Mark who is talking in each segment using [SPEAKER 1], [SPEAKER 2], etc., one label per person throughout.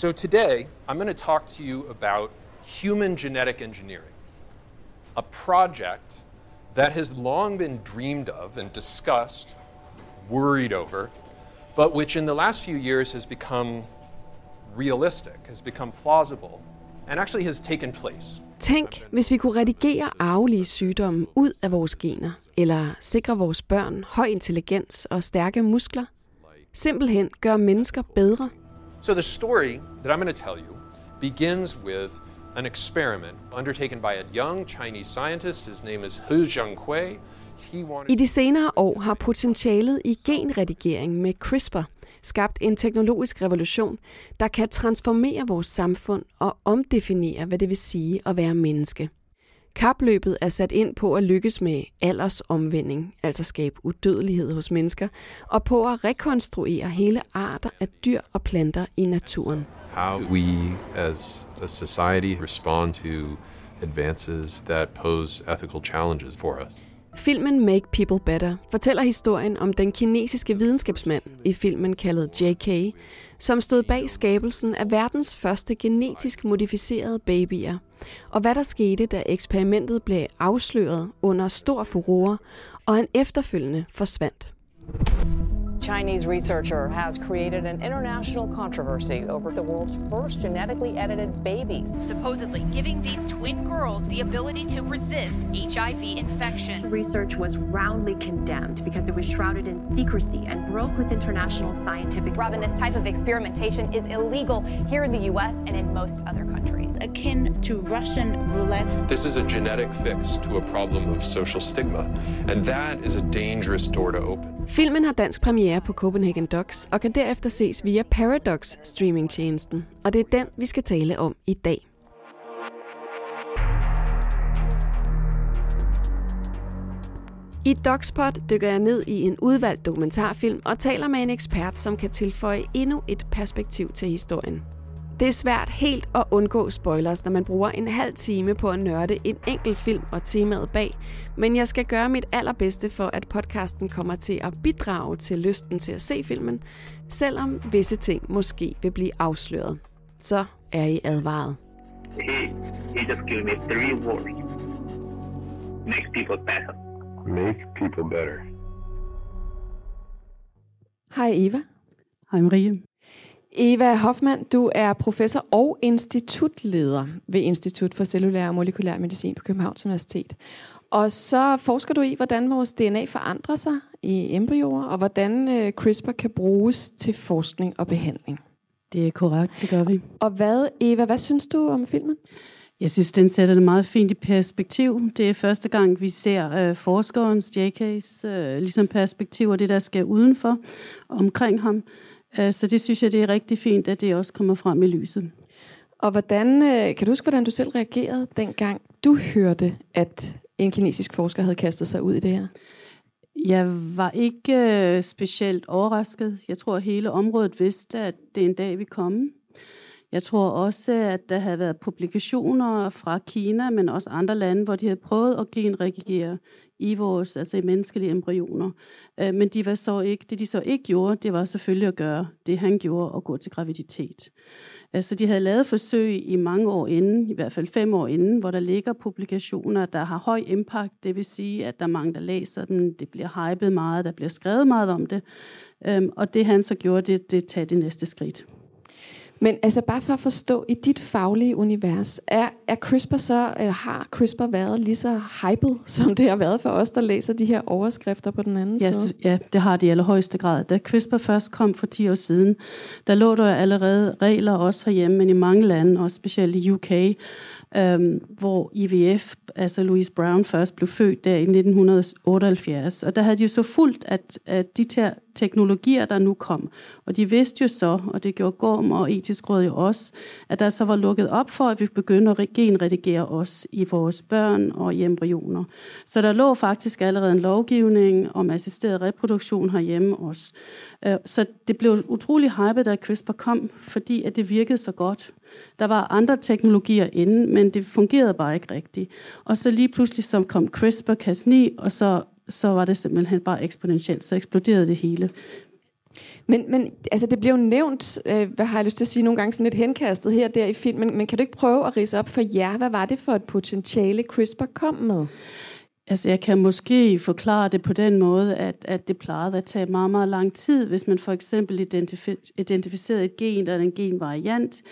[SPEAKER 1] So today, I'm going to talk to you about human genetic engineering, a project that has long been dreamed of and discussed, worried over, but which in the last few years has become realistic, has become plausible, and actually has taken place.
[SPEAKER 2] Tænk, hvis vi kunne redigere arvelige sygdomme ud af vores gener, eller sikre vores børn høj intelligens og stærke muskler. Simpelthen gøre mennesker bedre.
[SPEAKER 1] So the story that I'm going to tell you begins with an experiment undertaken by a young Chinese scientist. His name is Hu Zhenghui. He wanted
[SPEAKER 2] I de senere år har potentialet i genredigering med CRISPR skabt en teknologisk revolution, der kan transformere vores samfund og omdefinere, hvad det vil sige at være menneske. Kapløbet er sat ind på at lykkes med aldersomvending, altså skabe udødelighed hos mennesker, og på at rekonstruere hele arter af dyr og planter i naturen.
[SPEAKER 3] how we as a society respond to advances that pose ethical challenges for us.
[SPEAKER 2] Filmen Make People Better fortæller historien om den kinesiske videnskabsmand i filmen kaldet JK, som stod bag skabelsen af verdens første genetisk modificerede babyer, og hvad der skete, da eksperimentet blev afsløret under stor furore, og han efterfølgende forsvandt.
[SPEAKER 4] Chinese researcher has created an international controversy over the world's first genetically edited babies.
[SPEAKER 5] supposedly giving these twin girls the ability to resist HIV infection.
[SPEAKER 6] Research was roundly condemned because it was shrouded in secrecy and broke with international scientific
[SPEAKER 7] Robin, this type of experimentation is illegal here in the US and in most other countries.
[SPEAKER 8] akin to Russian roulette.
[SPEAKER 3] This is a genetic fix to a problem of social stigma, and that is a dangerous door to open.
[SPEAKER 2] Filmen har dansk premiere på Copenhagen Docs og kan derefter ses via Paradox streamingtjenesten, og det er den, vi skal tale om i dag. I Dogspot dykker jeg ned i en udvalgt dokumentarfilm og taler med en ekspert, som kan tilføje endnu et perspektiv til historien. Det er svært helt at undgå spoilers, når man bruger en halv time på at nørde en enkelt film og temaet bag, men jeg skal gøre mit allerbedste for, at podcasten kommer til at bidrage til lysten til at se filmen, selvom visse ting måske vil blive afsløret. Så er I advaret.
[SPEAKER 9] he he just gave me three words. Make people better.
[SPEAKER 3] Make people better.
[SPEAKER 2] Hej Eva.
[SPEAKER 10] Hej Marie.
[SPEAKER 2] Eva Hoffmann, du er professor og institutleder ved Institut for Cellulær og Molekylær Medicin på Københavns Universitet. Og så forsker du i, hvordan vores DNA forandrer sig i embryoer, og hvordan øh, CRISPR kan bruges til forskning og behandling.
[SPEAKER 10] Det er korrekt, det gør vi.
[SPEAKER 2] Og hvad, Eva, hvad synes du om filmen?
[SPEAKER 10] Jeg synes, den sætter det meget fint i perspektiv. Det er første gang, vi ser øh, forskerens, JK's, øh, ligesom perspektiv og det, der skal udenfor omkring ham. Øh, så det synes jeg, det er rigtig fint, at det også kommer frem i lyset.
[SPEAKER 2] Og hvordan, øh, kan du huske, hvordan du selv reagerede, dengang du hørte, at en kinesisk forsker havde kastet sig ud i det her?
[SPEAKER 10] Jeg var ikke øh, specielt overrasket. Jeg tror, at hele området vidste, at det en dag ville komme. Jeg tror også, at der havde været publikationer fra Kina, men også andre lande, hvor de havde prøvet at genreagere i vores, altså i menneskelige embryoner. Øh, men de var så ikke, det de så ikke gjorde, det var selvfølgelig at gøre det, han gjorde, og gå til graviditet. Øh, så de havde lavet forsøg i mange år inden, i hvert fald fem år inden, hvor der ligger publikationer, der har høj impact. Det vil sige, at der er mange, der læser dem. Det bliver hypet meget, der bliver skrevet meget om det. Øh, og det han så gjorde, det, det tager det næste skridt.
[SPEAKER 2] Men altså bare for at forstå, i dit faglige univers, er, er CRISPR så, eller har CRISPR været lige så hyped, som det har været for os, der læser de her overskrifter på den anden
[SPEAKER 10] Ja,
[SPEAKER 2] side?
[SPEAKER 10] ja, det har de i allerhøjeste grad. Da CRISPR først kom for 10 år siden, der lå der allerede regler også herhjemme, men i mange lande, og specielt i UK, øhm, hvor IVF, altså Louise Brown, først blev født der i 1978. Og der havde de jo så fulgt, at, at de ter teknologier, der nu kom, og de vidste jo så, og det gjorde Gorm og Etisk Råd jo også, at der så var lukket op for, at vi begyndte at genredigere os i vores børn og i embryoner. Så der lå faktisk allerede en lovgivning om assisteret reproduktion herhjemme også. Øh, så det blev utrolig hypet, da CRISPR kom, fordi at det virkede så godt. Der var andre teknologier inden, men det fungerede bare ikke rigtigt. Og så lige pludselig så kom CRISPR-Cas9, og så, så var det simpelthen bare eksponentielt. Så eksploderede det hele.
[SPEAKER 11] Men, men altså, det bliver jo nævnt, øh, hvad har jeg lyst til at sige, nogle gange sådan lidt henkastet her der i filmen, men kan du ikke prøve at rise op for jer, hvad var det for et potentiale CRISPR kom med?
[SPEAKER 10] Altså, jeg kan måske forklare det på den måde, at, at det plejede at tage meget, meget lang tid, hvis man for eksempel identif- identificerede et gen eller en genvariant.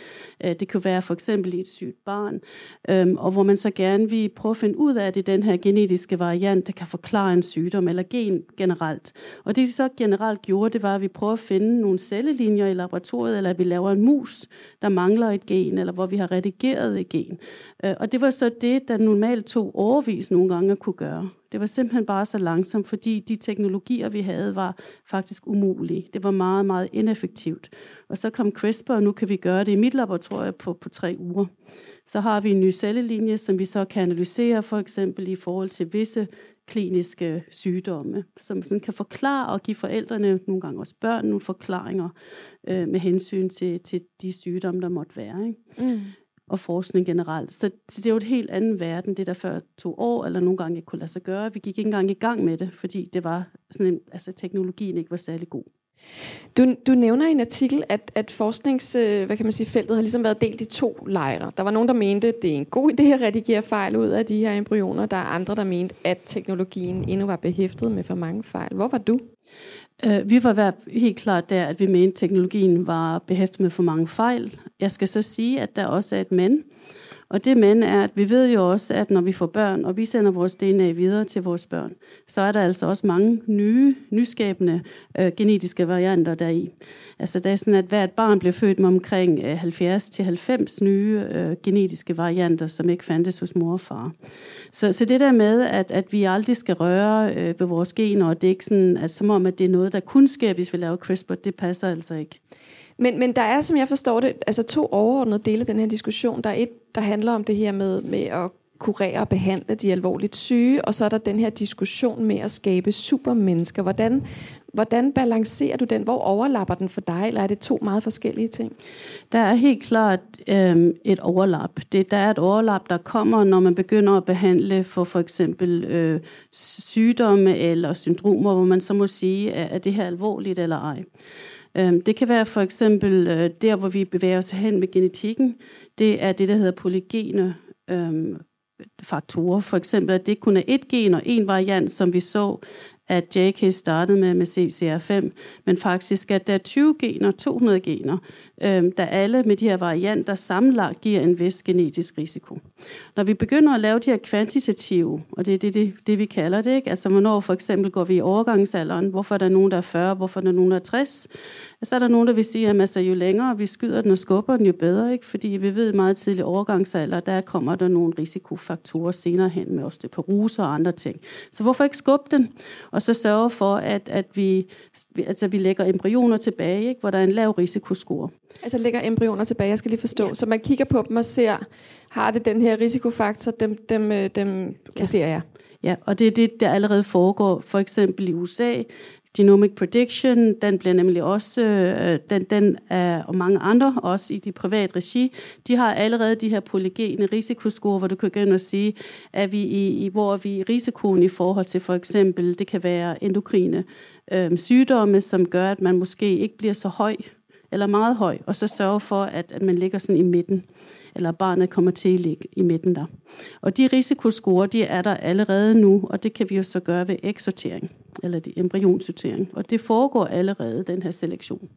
[SPEAKER 10] Øh, det kunne være for eksempel i et sygt barn, øhm, og hvor man så gerne vil prøve at finde ud af, at det er den her genetiske variant, der kan forklare en sygdom eller gen generelt. Og det, de så generelt gjorde, det var, at vi prøver at finde nogle cellelinjer i laboratoriet, eller at vi laver en mus, der mangler et gen, eller hvor vi har redigeret et gen. Øh, og det var så det, der normalt tog overvis nogle gange at kunne gøre gøre. Det var simpelthen bare så langsomt, fordi de teknologier, vi havde, var faktisk umulige. Det var meget, meget ineffektivt. Og så kom CRISPR, og nu kan vi gøre det i mit laboratorium på, på tre uger. Så har vi en ny cellelinje, som vi så kan analysere, for eksempel i forhold til visse kliniske sygdomme, som sådan kan forklare og give forældrene, nogle gange også børn, nogle forklaringer øh, med hensyn til, til de sygdomme, der måtte være. Ikke? Mm og forskning generelt. Så, så det er jo et helt anden verden, det der før to år, eller nogle gange ikke kunne lade sig gøre. Vi gik ikke engang i gang med det, fordi det var sådan en, altså, teknologien ikke var særlig god.
[SPEAKER 11] Du, du nævner i en artikel, at, at forsknings, øh, hvad kan man sige, feltet har ligesom været delt i to lejre. Der var nogen, der mente, at det er en god idé at redigere fejl ud af de her embryoner. Der er andre, der mente, at teknologien endnu var behæftet med for mange fejl. Hvor var du?
[SPEAKER 10] Øh, vi var helt klart der, at vi mente, at teknologien var behæftet med for mange fejl. Jeg skal så sige, at der også er et men. Og det men er, at vi ved jo også, at når vi får børn, og vi sender vores DNA videre til vores børn, så er der altså også mange nye, nyskabende øh, genetiske varianter deri. Altså det er sådan, at hvert barn bliver født med omkring øh, 70-90 nye øh, genetiske varianter, som ikke fandtes hos mor og far. Så, så det der med, at, at vi aldrig skal røre øh, ved vores gener, og det er ikke sådan, at som om, at det er noget, der kun sker, hvis vi laver CRISPR, det passer altså ikke.
[SPEAKER 11] Men, men der er, som jeg forstår det, altså to overordnede dele af den her diskussion. Der er et, der handler om det her med, med at kurere og behandle de alvorligt syge, og så er der den her diskussion med at skabe supermennesker. Hvordan, hvordan balancerer du den? Hvor overlapper den for dig, eller er det to meget forskellige ting?
[SPEAKER 10] Der er helt klart øh, et overlap. Det, der er et overlap, der kommer, når man begynder at behandle for for eksempel øh, sygdomme eller syndromer, hvor man så må sige, er, er det her alvorligt eller ej. Øhm, det kan være for eksempel øh, der, hvor vi bevæger os hen med genetikken. Det er det, der hedder polygene øhm, faktorer. For eksempel, at det kun er et gen og en variant, som vi så, at JK startede med med CCR5, men faktisk at der er 20 gener, 200 gener, øh, der alle med de her varianter sammenlagt giver en vis genetisk risiko. Når vi begynder at lave de her kvantitative, og det er det, det, det vi kalder det, ikke? altså hvornår for eksempel går vi i overgangsalderen, hvorfor er der nogen, der er 40, hvorfor er der nogen, der er 60, så er der nogen, der vil sige, at altså, jo længere vi skyder den og skubber den, jo bedre, ikke? fordi vi ved meget tidlig overgangsalder, der kommer der nogle risikofaktorer senere hen med osteoporose og andre ting. Så hvorfor ikke skubbe den, og så sørge for, at, at vi, altså, vi lægger embryoner tilbage, ikke? hvor der er en lav risikoscore.
[SPEAKER 11] Altså lægger embryoner tilbage, jeg skal lige forstå. Ja. Så man kigger på dem og ser, har det den her risikofaktor, dem, dem, øh, dem kasserer ja. jeg.
[SPEAKER 10] Ja, og det er det, der allerede foregår, for eksempel i USA. Genomic Prediction, den bliver nemlig også, øh, den, den er, og mange andre, også i de private regi, de har allerede de her polygene risikoscore, hvor du kan gå ind og sige, at vi i, i, hvor er vi i risikoen i forhold til for eksempel, det kan være endokrine øh, sygdomme, som gør, at man måske ikke bliver så høj eller meget høj, og så sørge for, at, at man ligger sådan i midten, eller barnet kommer til at ligge i midten der. Og de risikoscore, de er der allerede nu, og det kan vi jo så gøre ved eksortering, eller det embryonsortering. Og det foregår allerede, den her selektion.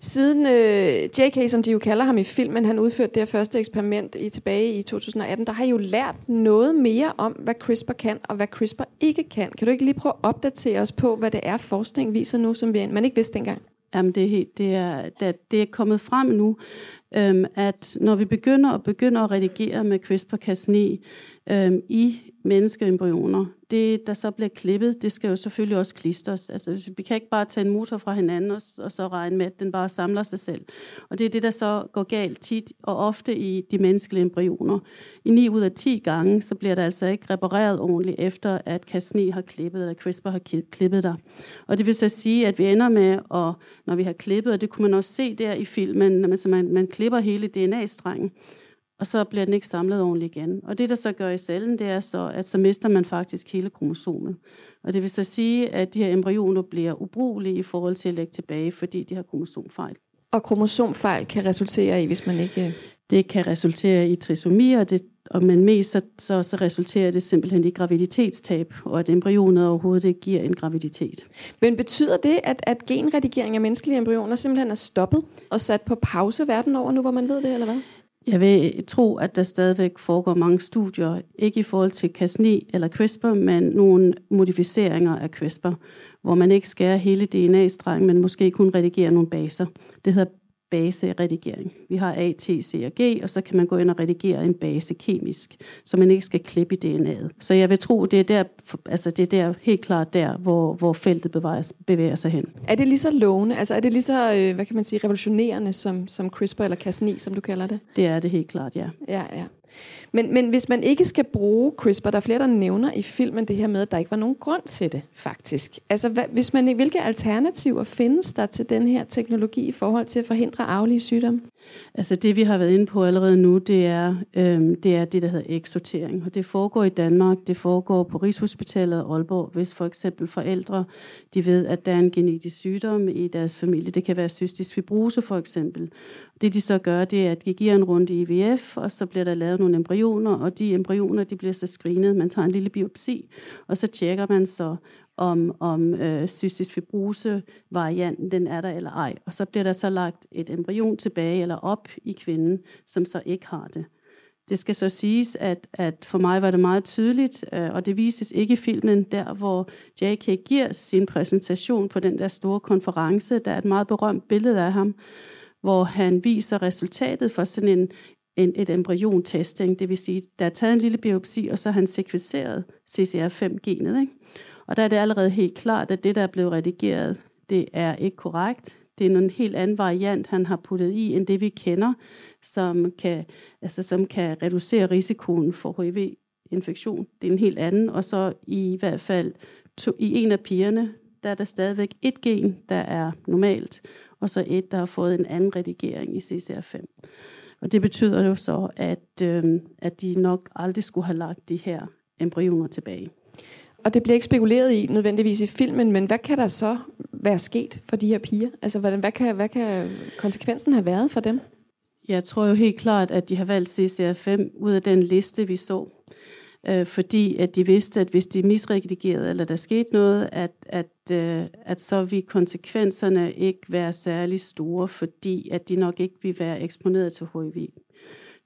[SPEAKER 11] Siden øh, JK, som de jo kalder ham i filmen, han udførte det her første eksperiment i tilbage i 2018, der har I jo lært noget mere om, hvad CRISPR kan, og hvad CRISPR ikke kan. Kan du ikke lige prøve at opdatere os på, hvad det er, forskning viser nu, som vi, man ikke vidste dengang?
[SPEAKER 10] Jamen, det er, helt, det er, det, det er kommet frem nu, øhm, at når vi begynder at begynder at redigere med CRISPR-Cas9 øh, i menneskeembryoner, det, der så bliver klippet, det skal jo selvfølgelig også klistres. Altså, vi kan ikke bare tage en motor fra hinanden og, og så regne med, at den bare samler sig selv. Og det er det, der så går galt tit og ofte i de menneskelige embryoner. I 9 ud af 10 gange, så bliver der altså ikke repareret ordentligt efter, at Cas9 har klippet, eller CRISPR har klippet der. Og det vil så sige, at vi ender med, at, når vi har klippet, og det kunne man også se der i filmen, når man, man, man klipper hele DNA-strengen, og så bliver den ikke samlet ordentligt igen. Og det, der så gør i cellen, det er så, at så mister man faktisk hele kromosomet. Og det vil så sige, at de her embryoner bliver ubrugelige i forhold til at lægge tilbage, fordi de har kromosomfejl.
[SPEAKER 11] Og kromosomfejl kan resultere i, hvis man ikke...
[SPEAKER 10] Det kan resultere i trisomi, og, det, og men mest så, så, så resulterer det simpelthen i graviditetstab, og at embryonet overhovedet ikke giver en graviditet.
[SPEAKER 11] Men betyder det, at, at genredigering af menneskelige embryoner simpelthen er stoppet og sat på pause verden over nu, hvor man ved det, eller hvad?
[SPEAKER 10] Jeg vil tro, at der stadigvæk foregår mange studier, ikke i forhold til Cas9 eller CRISPR, men nogle modificeringer af CRISPR, hvor man ikke skærer hele DNA-strengen, men måske kun redigerer nogle baser. Det hedder baseredigering. Vi har A, T, C og G, og så kan man gå ind og redigere en base kemisk, så man ikke skal klippe i DNA'et. Så jeg vil tro, det er der, altså det er der helt klart der, hvor, hvor feltet bevæger, bevæger sig hen.
[SPEAKER 11] Er det lige så lovende? Altså er det lige så, øh, hvad kan man sige, revolutionerende som, som CRISPR eller Cas9, som du kalder det?
[SPEAKER 10] Det er det helt klart, ja.
[SPEAKER 11] Ja, ja. Men, men hvis man ikke skal bruge CRISPR, der er flere, der nævner i filmen det her med, at der ikke var nogen grund til det, faktisk. Altså, hvad, hvis man, hvilke alternativer findes der til den her teknologi i forhold til at forhindre arvelige sygdomme?
[SPEAKER 10] Altså det, vi har været inde på allerede nu, det er, øhm, det er det, der hedder eksortering. Og det foregår i Danmark, det foregår på Rigshospitalet Aalborg, hvis for eksempel forældre, de ved, at der er en genetisk sygdom i deres familie. Det kan være cystisk fibrose for eksempel. Det de så gør, det er, at de giver en runde i IVF, og så bliver der lavet nogle embryoner, og de embryoner, de bliver så screenet. Man tager en lille biopsi, og så tjekker man så, om, om øh, cystisk fibrose varianten den er der eller ej. Og så bliver der så lagt et embryon tilbage eller op i kvinden, som så ikke har det. Det skal så siges, at, at for mig var det meget tydeligt, øh, og det vises ikke i filmen, der hvor J.K. giver sin præsentation på den der store konference. Der er et meget berømt billede af ham, hvor han viser resultatet for sådan en, en, et embryontesting. Det vil sige, der er taget en lille biopsi, og så har han sekvenseret CCR5-genet. Ikke? Og der er det allerede helt klart, at det, der er blevet redigeret, det er ikke korrekt. Det er en helt anden variant, han har puttet i, end det vi kender, som kan, altså, som kan reducere risikoen for HIV-infektion. Det er en helt anden, og så i hvert fald to, i en af pigerne, der er der stadigvæk et gen, der er normalt, og så et, der har fået en anden redigering i CCR5. Og det betyder jo så, at, øh, at de nok aldrig skulle have lagt de her embryoner tilbage.
[SPEAKER 11] Og det bliver ikke spekuleret i nødvendigvis i filmen, men hvad kan der så være sket for de her piger? Altså, hvordan, hvad, kan, hvad kan konsekvensen have været for dem?
[SPEAKER 10] Jeg tror jo helt klart, at de har valgt CCR5 ud af den liste, vi så. Øh, fordi at de vidste, at hvis de misredigerede, eller der skete noget, at, at, øh, at så vil konsekvenserne ikke være særlig store, fordi at de nok ikke vil være eksponeret til HIV.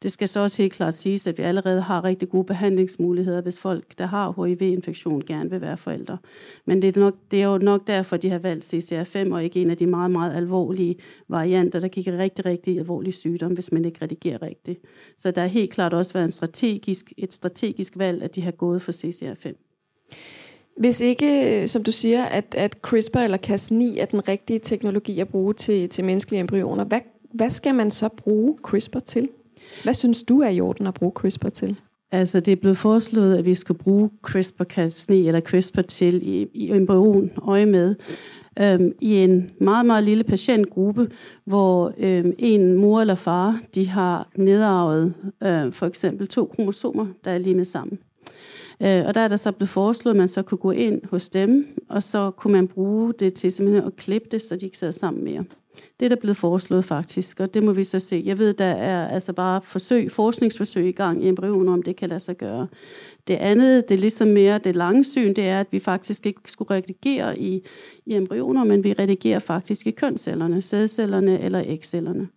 [SPEAKER 10] Det skal så også helt klart siges, at vi allerede har rigtig gode behandlingsmuligheder, hvis folk, der har HIV-infektion, gerne vil være forældre. Men det er, nok, det er jo nok derfor, de har valgt CCR5, og ikke en af de meget, meget alvorlige varianter, der kigger rigtig, rigtig alvorlig sygdom, hvis man ikke redigerer rigtigt. Så der har helt klart også været en strategisk, et strategisk valg, at de har gået for CCR5.
[SPEAKER 11] Hvis ikke, øh, som du siger, at, at CRISPR eller Cas9 er den rigtige teknologi at bruge til, til menneskelige embryoner, hvad, hvad skal man så bruge CRISPR til? Hvad synes du er i orden at bruge CRISPR til?
[SPEAKER 10] Altså, det er blevet foreslået, at vi skal bruge CRISPR-Cas9 eller CRISPR til i, i embryon øje med øhm, i en meget, meget lille patientgruppe, hvor øhm, en mor eller far, de har nedarvet øh, for eksempel to kromosomer, der er limet sammen. Øh, og der er der så blevet foreslået, at man så kunne gå ind hos dem, og så kunne man bruge det til simpelthen at klippe det, så de ikke sidder sammen mere. Det er der blevet foreslået faktisk, og det må vi så se. Jeg ved, der er altså bare forsøg, forskningsforsøg i gang i embryoner, om det kan lade sig gøre. Det andet, det er ligesom mere det lange syn, det er, at vi faktisk ikke skulle redigere i, i embryoner, men vi redigerer faktisk i kønscellerne, sædcellerne eller ægcellerne.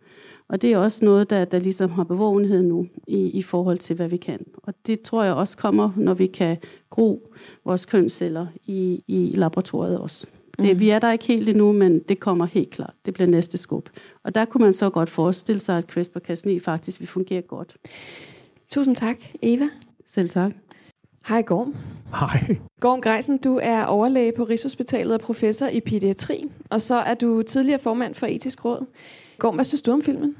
[SPEAKER 10] Og det er også noget, der, der ligesom har bevågenhed nu i, i forhold til, hvad vi kan. Og det tror jeg også kommer, når vi kan gro vores kønsceller i, i laboratoriet også. Det, mm. Vi er der ikke helt endnu, men det kommer helt klart. Det bliver næste skub. Og der kunne man så godt forestille sig, at CRISPR-Cas9 faktisk vil fungere godt.
[SPEAKER 11] Tusind tak, Eva.
[SPEAKER 10] Selv tak.
[SPEAKER 11] Hej Gorm.
[SPEAKER 12] Hej.
[SPEAKER 11] Gorm Greisen, du er overlæge på Rigshospitalet og professor i pædiatri, og så er du tidligere formand for Etisk Råd. Gorm, hvad synes du om filmen?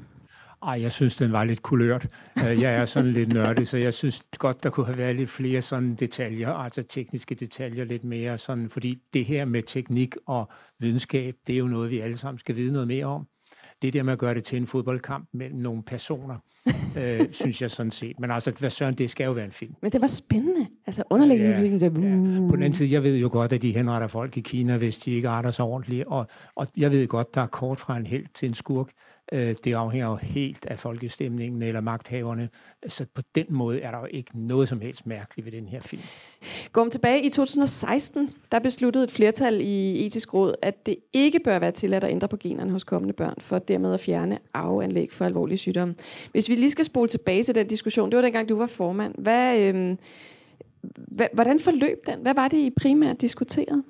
[SPEAKER 12] Ej, jeg synes, den var lidt kulørt. Øh, jeg er sådan lidt nørdig, så jeg synes godt, der kunne have været lidt flere sådan detaljer, altså tekniske detaljer lidt mere, sådan, fordi det her med teknik og videnskab, det er jo noget, vi alle sammen skal vide noget mere om. Det der med at gøre det til en fodboldkamp mellem nogle personer, øh, synes jeg sådan set. Men altså, hvad søren, det skal jo være en film.
[SPEAKER 11] Men det var spændende. Altså underliggende ja, musikken. Så, uh.
[SPEAKER 12] ja. På den anden side, jeg ved jo godt, at de henretter folk i Kina, hvis de ikke retter sig ordentligt. Og, og jeg ved godt, der er kort fra en held til en skurk. Øh, det afhænger jo helt af folkestemningen eller magthaverne. Så på den måde er der jo ikke noget som helst mærkeligt ved den her film.
[SPEAKER 11] Går tilbage i 2016, der besluttede et flertal i etisk råd, at det ikke bør være tilladt at ændre på generne hos kommende børn, for dermed at fjerne arveanlæg for alvorlige sygdomme. Hvis vi lige skal spole tilbage til den diskussion, det var dengang, du var formand. Hvad, øh, hvordan forløb den? Hvad var det, I primært diskuterede?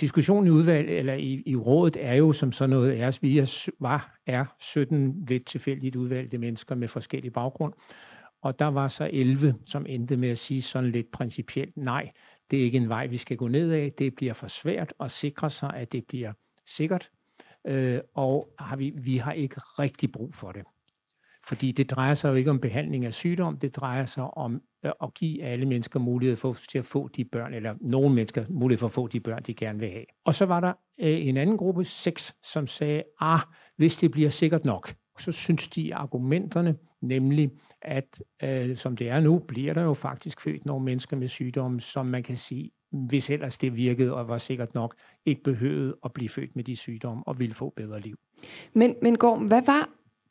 [SPEAKER 12] diskussionen i udvalg, eller i, i rådet er jo som sådan noget, er, vi er, var, er 17 lidt tilfældigt udvalgte mennesker med forskellig baggrund. Og der var så 11, som endte med at sige sådan lidt principielt, nej, det er ikke en vej, vi skal gå ned af. Det bliver for svært at sikre sig, at det bliver sikkert. Øh, og har vi, vi har ikke rigtig brug for det. Fordi det drejer sig jo ikke om behandling af sygdom, det drejer sig om øh, at give alle mennesker mulighed for til at få de børn, eller nogle mennesker mulighed for at få de børn, de gerne vil have. Og så var der øh, en anden gruppe, seks, som sagde, ah, hvis det bliver sikkert nok, så synes de argumenterne, nemlig at øh, som det er nu, bliver der jo faktisk født nogle mennesker med sygdomme, som man kan sige, hvis ellers det virkede og var sikkert nok, ikke behøvede at blive født med de sygdomme og ville få bedre liv.
[SPEAKER 11] Men, men Gorm, hvad var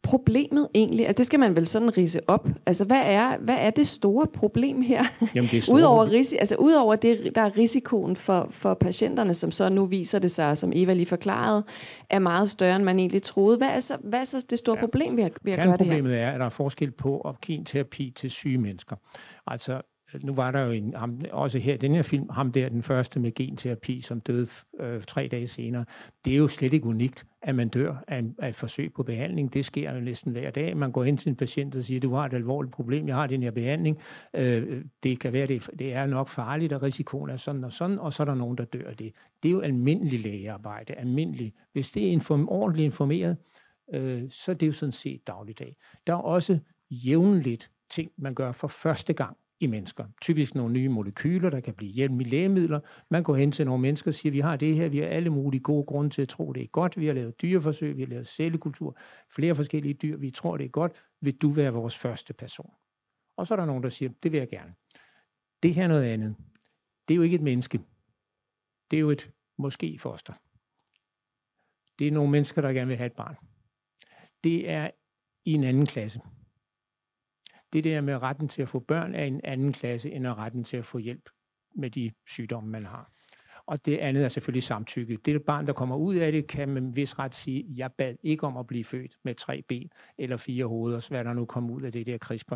[SPEAKER 11] problemet egentlig? Altså det skal man vel sådan rise op. Altså hvad er, hvad er det store problem her?
[SPEAKER 12] Jamen, det er store...
[SPEAKER 11] udover, risi, altså, udover det, der er risikoen for, for patienterne, som så nu viser det sig, som Eva lige forklarede, er meget større, end man egentlig troede. Hvad er så, hvad er så det store ja. problem ved at, ved at gøre det her?
[SPEAKER 12] Problemet er, at der er forskel på at give terapi til syge mennesker. Altså nu var der jo en, ham, også her den her film, ham der, den første med genterapi, som døde øh, tre dage senere. Det er jo slet ikke unikt, at man dør af, af et forsøg på behandling. Det sker jo næsten hver dag. Man går hen til en patient og siger, du har et alvorligt problem, jeg har den her behandling. Øh, det kan være, det, det er nok farligt, og risikoen er sådan og sådan, og så er der nogen, der dør af det. Det er jo almindelig lægearbejde, almindelig. Hvis det er inform, ordentligt informeret, øh, så er det jo sådan set dagligdag. Der er også jævnligt ting, man gør for første gang i mennesker. Typisk nogle nye molekyler, der kan blive hjælp i lægemidler. Man går hen til nogle mennesker og siger, vi har det her, vi har alle mulige gode grunde til at tro, det er godt. Vi har lavet dyreforsøg, vi har lavet cellekultur, flere forskellige dyr, vi tror, det er godt. Vil du være vores første person? Og så er der nogen, der siger, det vil jeg gerne. Det her er noget andet. Det er jo ikke et menneske. Det er jo et måske foster. Det er nogle mennesker, der gerne vil have et barn. Det er i en anden klasse det der med retten til at få børn er en anden klasse, end retten til at få hjælp med de sygdomme, man har. Og det andet er selvfølgelig samtykke. Det barn, der kommer ud af det, kan med vis ret sige, jeg bad ikke om at blive født med tre ben eller fire hoveder, hvad der nu kommer ud af det der CRISPR.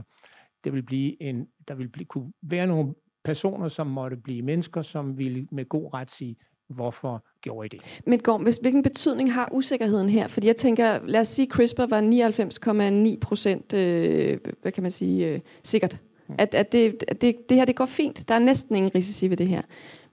[SPEAKER 12] Det vil blive en, der vil blive, kunne være nogle personer, som måtte blive mennesker, som ville med god ret sige, hvorfor gjorde I det?
[SPEAKER 11] Men Gorm, hvilken betydning har usikkerheden her? Fordi jeg tænker, lad os sige, CRISPR var 99,9 procent, øh, hvad kan man sige, øh, sikkert. Mm. At, at, det, at det, det her det går fint. Der er næsten ingen risici ved det her.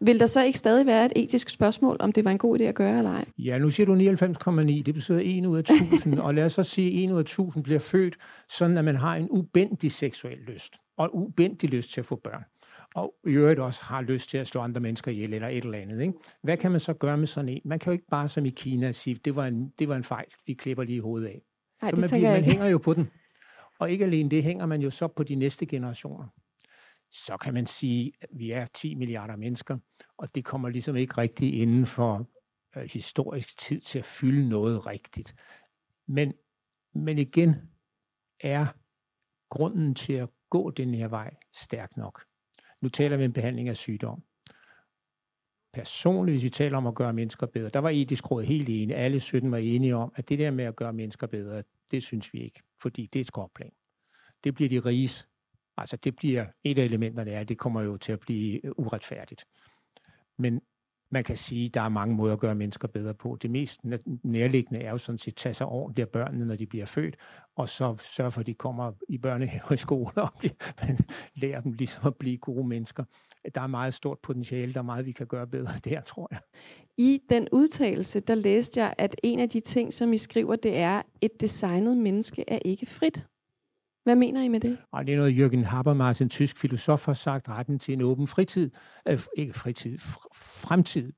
[SPEAKER 11] Vil der så ikke stadig være et etisk spørgsmål, om det var en god idé at gøre eller ej?
[SPEAKER 12] Ja, nu siger du 99,9. Det betyder 1 ud af 1000. og lad os så sige, at 1 ud af 1000 bliver født, sådan at man har en ubendig seksuel lyst. Og en ubendig lyst til at få børn og i øvrigt også har lyst til at slå andre mennesker ihjel eller et eller andet. Ikke? Hvad kan man så gøre med sådan en? Man kan jo ikke bare som i Kina sige, det var en, det var en fejl, vi klipper lige hovedet af.
[SPEAKER 11] Ej,
[SPEAKER 12] så man, bliver, man hænger jo på den. Og ikke alene det, hænger man jo så på de næste generationer. Så kan man sige, at vi er 10 milliarder mennesker, og det kommer ligesom ikke rigtig inden for øh, historisk tid til at fylde noget rigtigt. Men, men igen er grunden til at gå den her vej stærk nok. Nu taler vi om behandling af sygdom. Personligt, hvis vi taler om at gøre mennesker bedre, der var etisk råd helt enige. Alle 17 var enige om, at det der med at gøre mennesker bedre, det synes vi ikke, fordi det er et skråplan. Det bliver de riges. Altså det bliver, et af elementerne er, at det kommer jo til at blive uretfærdigt. Men man kan sige, at der er mange måder at gøre mennesker bedre på. Det mest nærliggende er jo sådan set at tage sig ordentligt af børnene, når de bliver født, og så sørge for, at de kommer i børnehave og i skole, og man lærer dem ligesom at blive gode mennesker. Der er meget stort potentiale, der er meget, vi kan gøre bedre der, tror jeg.
[SPEAKER 11] I den udtalelse, der læste jeg, at en af de ting, som I skriver, det er, et designet menneske er ikke frit. Hvad mener I med det?
[SPEAKER 12] Og det er noget, Jürgen Habermas, en tysk filosof, har sagt, retten til en åben fritid, øh, ikke fritid, fr- fremtid.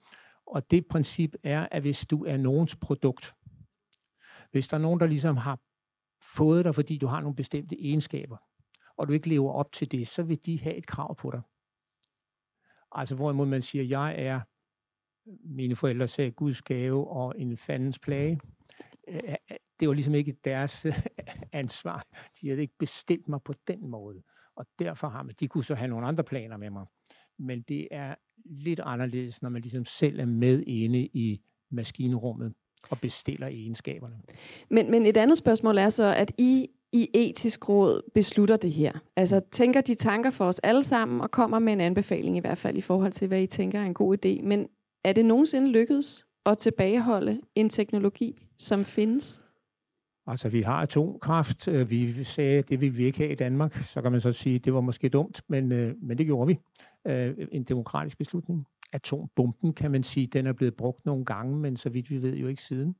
[SPEAKER 12] Og det princip er, at hvis du er nogens produkt, hvis der er nogen, der ligesom har fået dig, fordi du har nogle bestemte egenskaber, og du ikke lever op til det, så vil de have et krav på dig. Altså hvorimod man siger, jeg er, mine forældre sagde, Guds gave og en fandens plage. Øh, øh, det var ligesom ikke deres øh, ansvar. De havde ikke bestilt mig på den måde. Og derfor har man, de kunne så have nogle andre planer med mig. Men det er lidt anderledes, når man ligesom selv er med inde i maskinrummet og bestiller egenskaberne.
[SPEAKER 11] Men, men et andet spørgsmål er så, at I i etisk råd beslutter det her? Altså tænker de tanker for os alle sammen og kommer med en anbefaling i hvert fald i forhold til, hvad I tænker er en god idé. Men er det nogensinde lykkedes at tilbageholde en teknologi, som findes?
[SPEAKER 12] Altså, vi har atomkraft. Øh, vi sagde, det vil vi ikke have i Danmark. Så kan man så sige, det var måske dumt, men, øh, men det gjorde vi. Øh, en demokratisk beslutning. Atombomben, kan man sige, den er blevet brugt nogle gange, men så vidt vi ved jo ikke siden.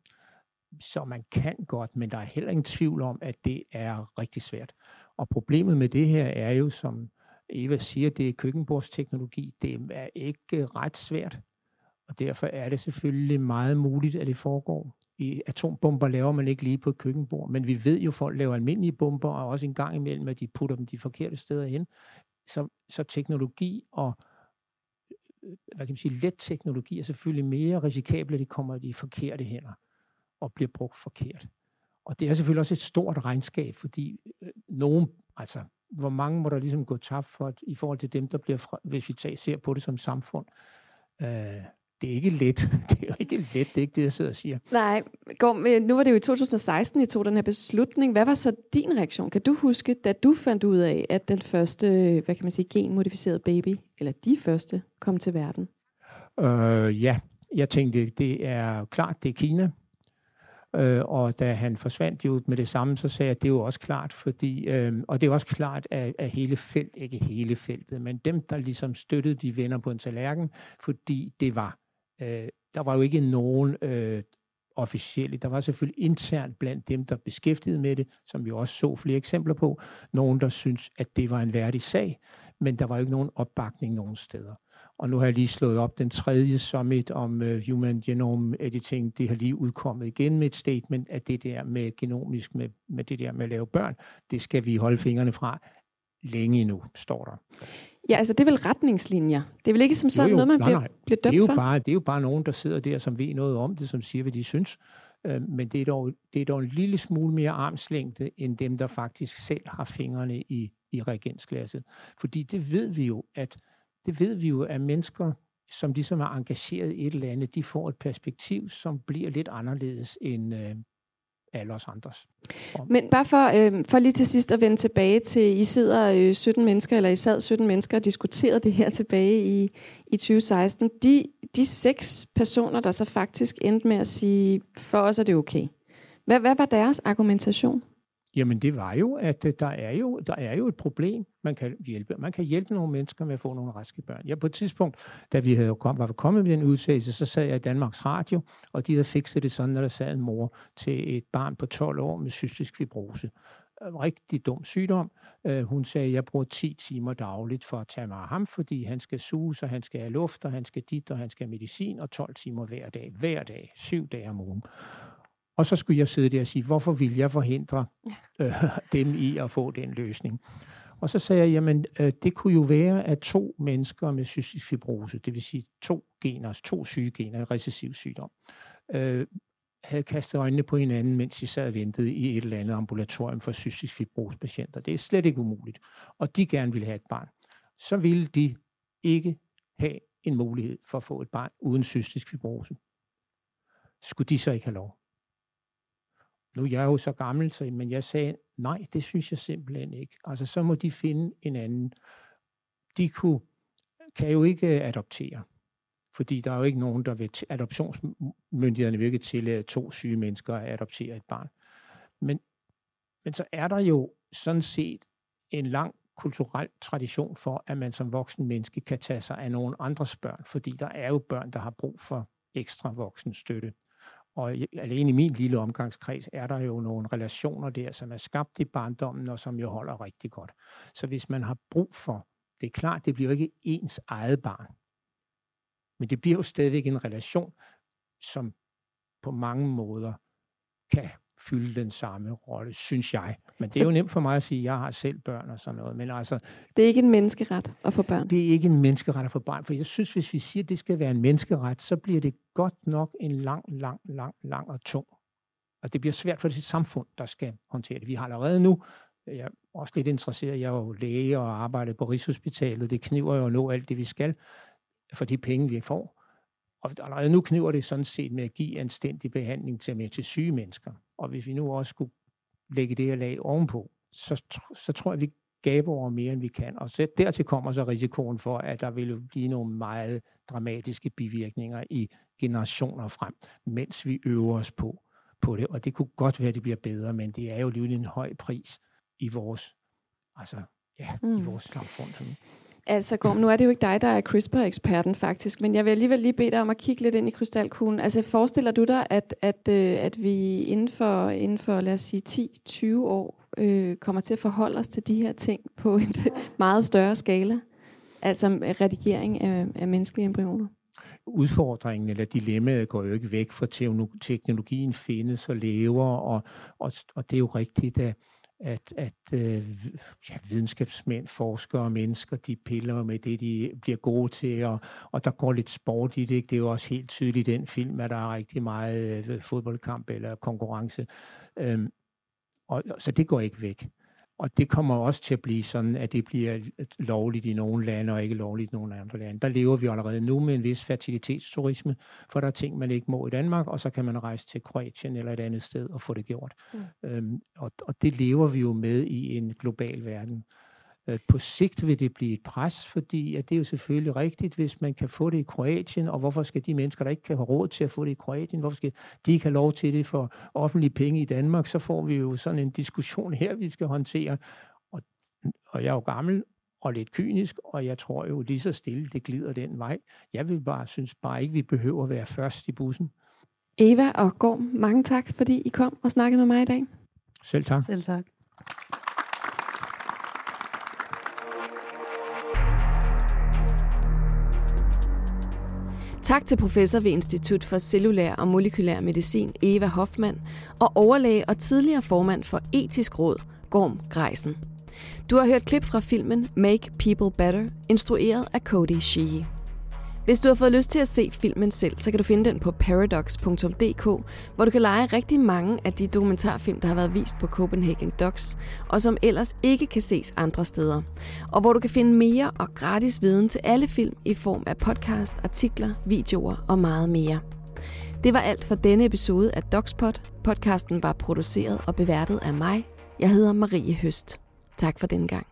[SPEAKER 12] Så man kan godt, men der er heller ingen tvivl om, at det er rigtig svært. Og problemet med det her er jo, som Eva siger, det er køkkenbordsteknologi. Det er ikke ret svært. Og derfor er det selvfølgelig meget muligt, at det foregår. I atombomber laver man ikke lige på et køkkenbord, men vi ved jo, at folk laver almindelige bomber, og også en gang imellem, at de putter dem de forkerte steder hen. Så, så teknologi og øh, hvad kan man sige, let teknologi er selvfølgelig mere risikabelt, at de kommer i de forkerte hænder og bliver brugt forkert. Og det er selvfølgelig også et stort regnskab, fordi øh, nogen, altså hvor mange må der ligesom gå tabt for, i forhold til dem, der bliver, fra, hvis vi tager, ser på det som samfund. Øh, det er ikke let. Det er jo ikke let, det er ikke det, jeg sidder og siger.
[SPEAKER 11] Nej, Gorm, nu var det jo i 2016, I tog den her beslutning. Hvad var så din reaktion? Kan du huske, da du fandt ud af, at den første, hvad kan man sige, genmodificerede baby, eller de første, kom til verden?
[SPEAKER 12] Øh, ja, jeg tænkte, det er klart, det er Kina. Øh, og da han forsvandt jo med det samme, så sagde jeg, at det er jo også klart, fordi, øh, og det er også klart, at, at hele felt, ikke hele feltet, men dem, der ligesom støttede de venner på en tallerken, fordi det var, øh, der var jo ikke nogen øh, officielle. Der var selvfølgelig internt blandt dem, der beskæftigede med det, som vi også så flere eksempler på, nogen, der synes, at det var en værdig sag, men der var jo ikke nogen opbakning nogen steder. Og nu har jeg lige slået op den tredje summit om uh, Human Genome Editing. Det har lige udkommet igen med et statement, at det der med genomisk, med, med det der med at lave børn, det skal vi holde fingrene fra længe endnu, står der.
[SPEAKER 11] Ja, altså det er vel retningslinjer. Det er vel ikke som sådan jo, jo, noget, man nej, bliver, nej. bliver dømt
[SPEAKER 12] det er jo
[SPEAKER 11] for?
[SPEAKER 12] Bare, det er jo bare nogen, der sidder der, som ved noget om det, som siger, hvad de synes. Øh, men det er, dog, det er dog en lille smule mere armslængde, end dem, der faktisk selv har fingrene i, i reagensglasset. Fordi det ved vi jo, at det ved vi jo, at mennesker, som ligesom er engageret i et eller andet, de får et perspektiv, som bliver lidt anderledes end øh, alle os andres.
[SPEAKER 11] Men bare for, øh, for lige til sidst at vende tilbage til, I sidder øh, 17 mennesker, eller I sad 17 mennesker og diskuterede det her tilbage i, i 2016. De, de seks personer, der så faktisk endte med at sige, for os er det okay. Hvad, hvad var deres argumentation?
[SPEAKER 12] Jamen det var jo, at øh, der er jo, der er jo et problem, man kan hjælpe. Man kan hjælpe nogle mennesker med at få nogle raske børn. Ja, på et tidspunkt, da vi havde kom, var kommet med den udtalelse, så sad jeg i Danmarks Radio, og de havde fikset det sådan, at der sad en mor til et barn på 12 år med cystisk fibrose. Øh, rigtig dum sygdom. Øh, hun sagde, at jeg bruger 10 timer dagligt for at tage mig af ham, fordi han skal suge, og han skal have luft, og han skal dit, og han skal have medicin, og 12 timer hver dag. Hver dag. Syv dage om ugen. Og så skulle jeg sidde der og sige, hvorfor vil jeg forhindre øh, dem i at få den løsning? Og så sagde jeg, jamen øh, det kunne jo være, at to mennesker med cystisk fibrose, det vil sige to gener, to syge gener, en recessiv sygdom, øh, havde kastet øjnene på hinanden, mens de sad og ventede i et eller andet ambulatorium for cystisk fibrose patienter. Det er slet ikke umuligt. Og de gerne ville have et barn. Så ville de ikke have en mulighed for at få et barn uden cystisk fibrose. Skulle de så ikke have lov? Nu er jeg jo så gammel, så, men jeg sagde, nej, det synes jeg simpelthen ikke. Altså, så må de finde en anden. De kunne, kan jo ikke øh, adoptere, fordi der er jo ikke nogen, der vil, adoptionsmyndighederne vil ikke tillade to syge mennesker at adoptere et barn. Men, men så er der jo sådan set en lang kulturel tradition for, at man som voksen menneske kan tage sig af nogle andres børn, fordi der er jo børn, der har brug for ekstra voksen støtte. Og alene i min lille omgangskreds er der jo nogle relationer der, som er skabt i barndommen, og som jo holder rigtig godt. Så hvis man har brug for, det er klart, det bliver jo ikke ens eget barn, men det bliver jo stadigvæk en relation, som på mange måder kan fylde den samme rolle, synes jeg. Men det er jo nemt for mig at sige, at jeg har selv børn og sådan noget. Men altså,
[SPEAKER 11] det er ikke en menneskeret at få børn?
[SPEAKER 12] Det er ikke en menneskeret at få børn, for jeg synes, hvis vi siger, at det skal være en menneskeret, så bliver det godt nok en lang, lang, lang, lang og tung. Og det bliver svært for det samfund, der skal håndtere det. Vi har allerede nu, jeg er også lidt interesseret, jeg er jo læge og arbejder på Rigshospitalet, det kniver jo at nå alt det, vi skal, for de penge, vi får. Og allerede nu kniver det sådan set med at give anstændig behandling til, med til syge mennesker. Og hvis vi nu også skulle lægge det her lag ovenpå, så, så tror jeg, vi gaber over mere, end vi kan. Og så dertil kommer så risikoen for, at der vil blive nogle meget dramatiske bivirkninger i generationer frem, mens vi øver os på, på det. Og det kunne godt være, at det bliver bedre, men det er jo lige en høj pris i vores, altså, ja, mm. i vores samfund.
[SPEAKER 11] Altså Gorm, nu er det jo ikke dig, der er CRISPR-eksperten faktisk, men jeg vil alligevel lige bede dig om at kigge lidt ind i krystalkuglen. Altså forestiller du dig, at, at, øh, at vi inden for, inden for lad os sige, 10-20 år øh, kommer til at forholde os til de her ting på en meget større skala? Altså redigering af, af menneskelige embryoner?
[SPEAKER 12] udfordringen eller dilemmaet går jo ikke væk fra teknologien findes og lever, og, og, og det er jo rigtigt, at at, at øh, ja, videnskabsmænd, forskere og mennesker, de piller med det, de bliver gode til, og, og der går lidt sport i det. Ikke? Det er jo også helt tydeligt i den film, at der er rigtig meget øh, fodboldkamp eller konkurrence. Øhm, og, så det går ikke væk. Og det kommer også til at blive sådan, at det bliver lovligt i nogle lande og ikke lovligt i nogle andre lande. Der lever vi allerede nu med en vis fertilitetsturisme, for der er ting, man ikke må i Danmark, og så kan man rejse til Kroatien eller et andet sted og få det gjort. Mm. Øhm, og, og det lever vi jo med i en global verden. Øh, på sigt vil det blive et pres, fordi at det er jo selvfølgelig rigtigt, hvis man kan få det i Kroatien, og hvorfor skal de mennesker, der ikke kan have råd til at få det i Kroatien, hvorfor skal de ikke have lov til det for offentlige penge i Danmark, så får vi jo sådan en diskussion her, vi skal håndtere. Og, og jeg er jo gammel og lidt kynisk, og jeg tror jo lige så stille, det glider den vej. Jeg vil bare synes bare ikke, vi behøver at være først i bussen.
[SPEAKER 11] Eva og Gorm, mange tak, fordi I kom og snakkede med mig i dag.
[SPEAKER 12] Selv tak.
[SPEAKER 10] Selv tak.
[SPEAKER 11] Tak til professor ved Institut for Cellulær og Molekylær Medicin Eva Hoffmann og overlæge og tidligere formand for Etisk Råd Gorm Greisen. Du har hørt klip fra filmen Make People Better, instrueret af Cody Sheehy. Hvis du har fået lyst til at se filmen selv, så kan du finde den på paradox.dk, hvor du kan lege rigtig mange af de dokumentarfilm, der har været vist på Copenhagen Docs, og som ellers ikke kan ses andre steder. Og hvor du kan finde mere og gratis viden til alle film i form af podcast, artikler, videoer og meget mere. Det var alt for denne episode af Docspot. Podcasten var produceret og beværtet af mig. Jeg hedder Marie Høst. Tak for denne gang.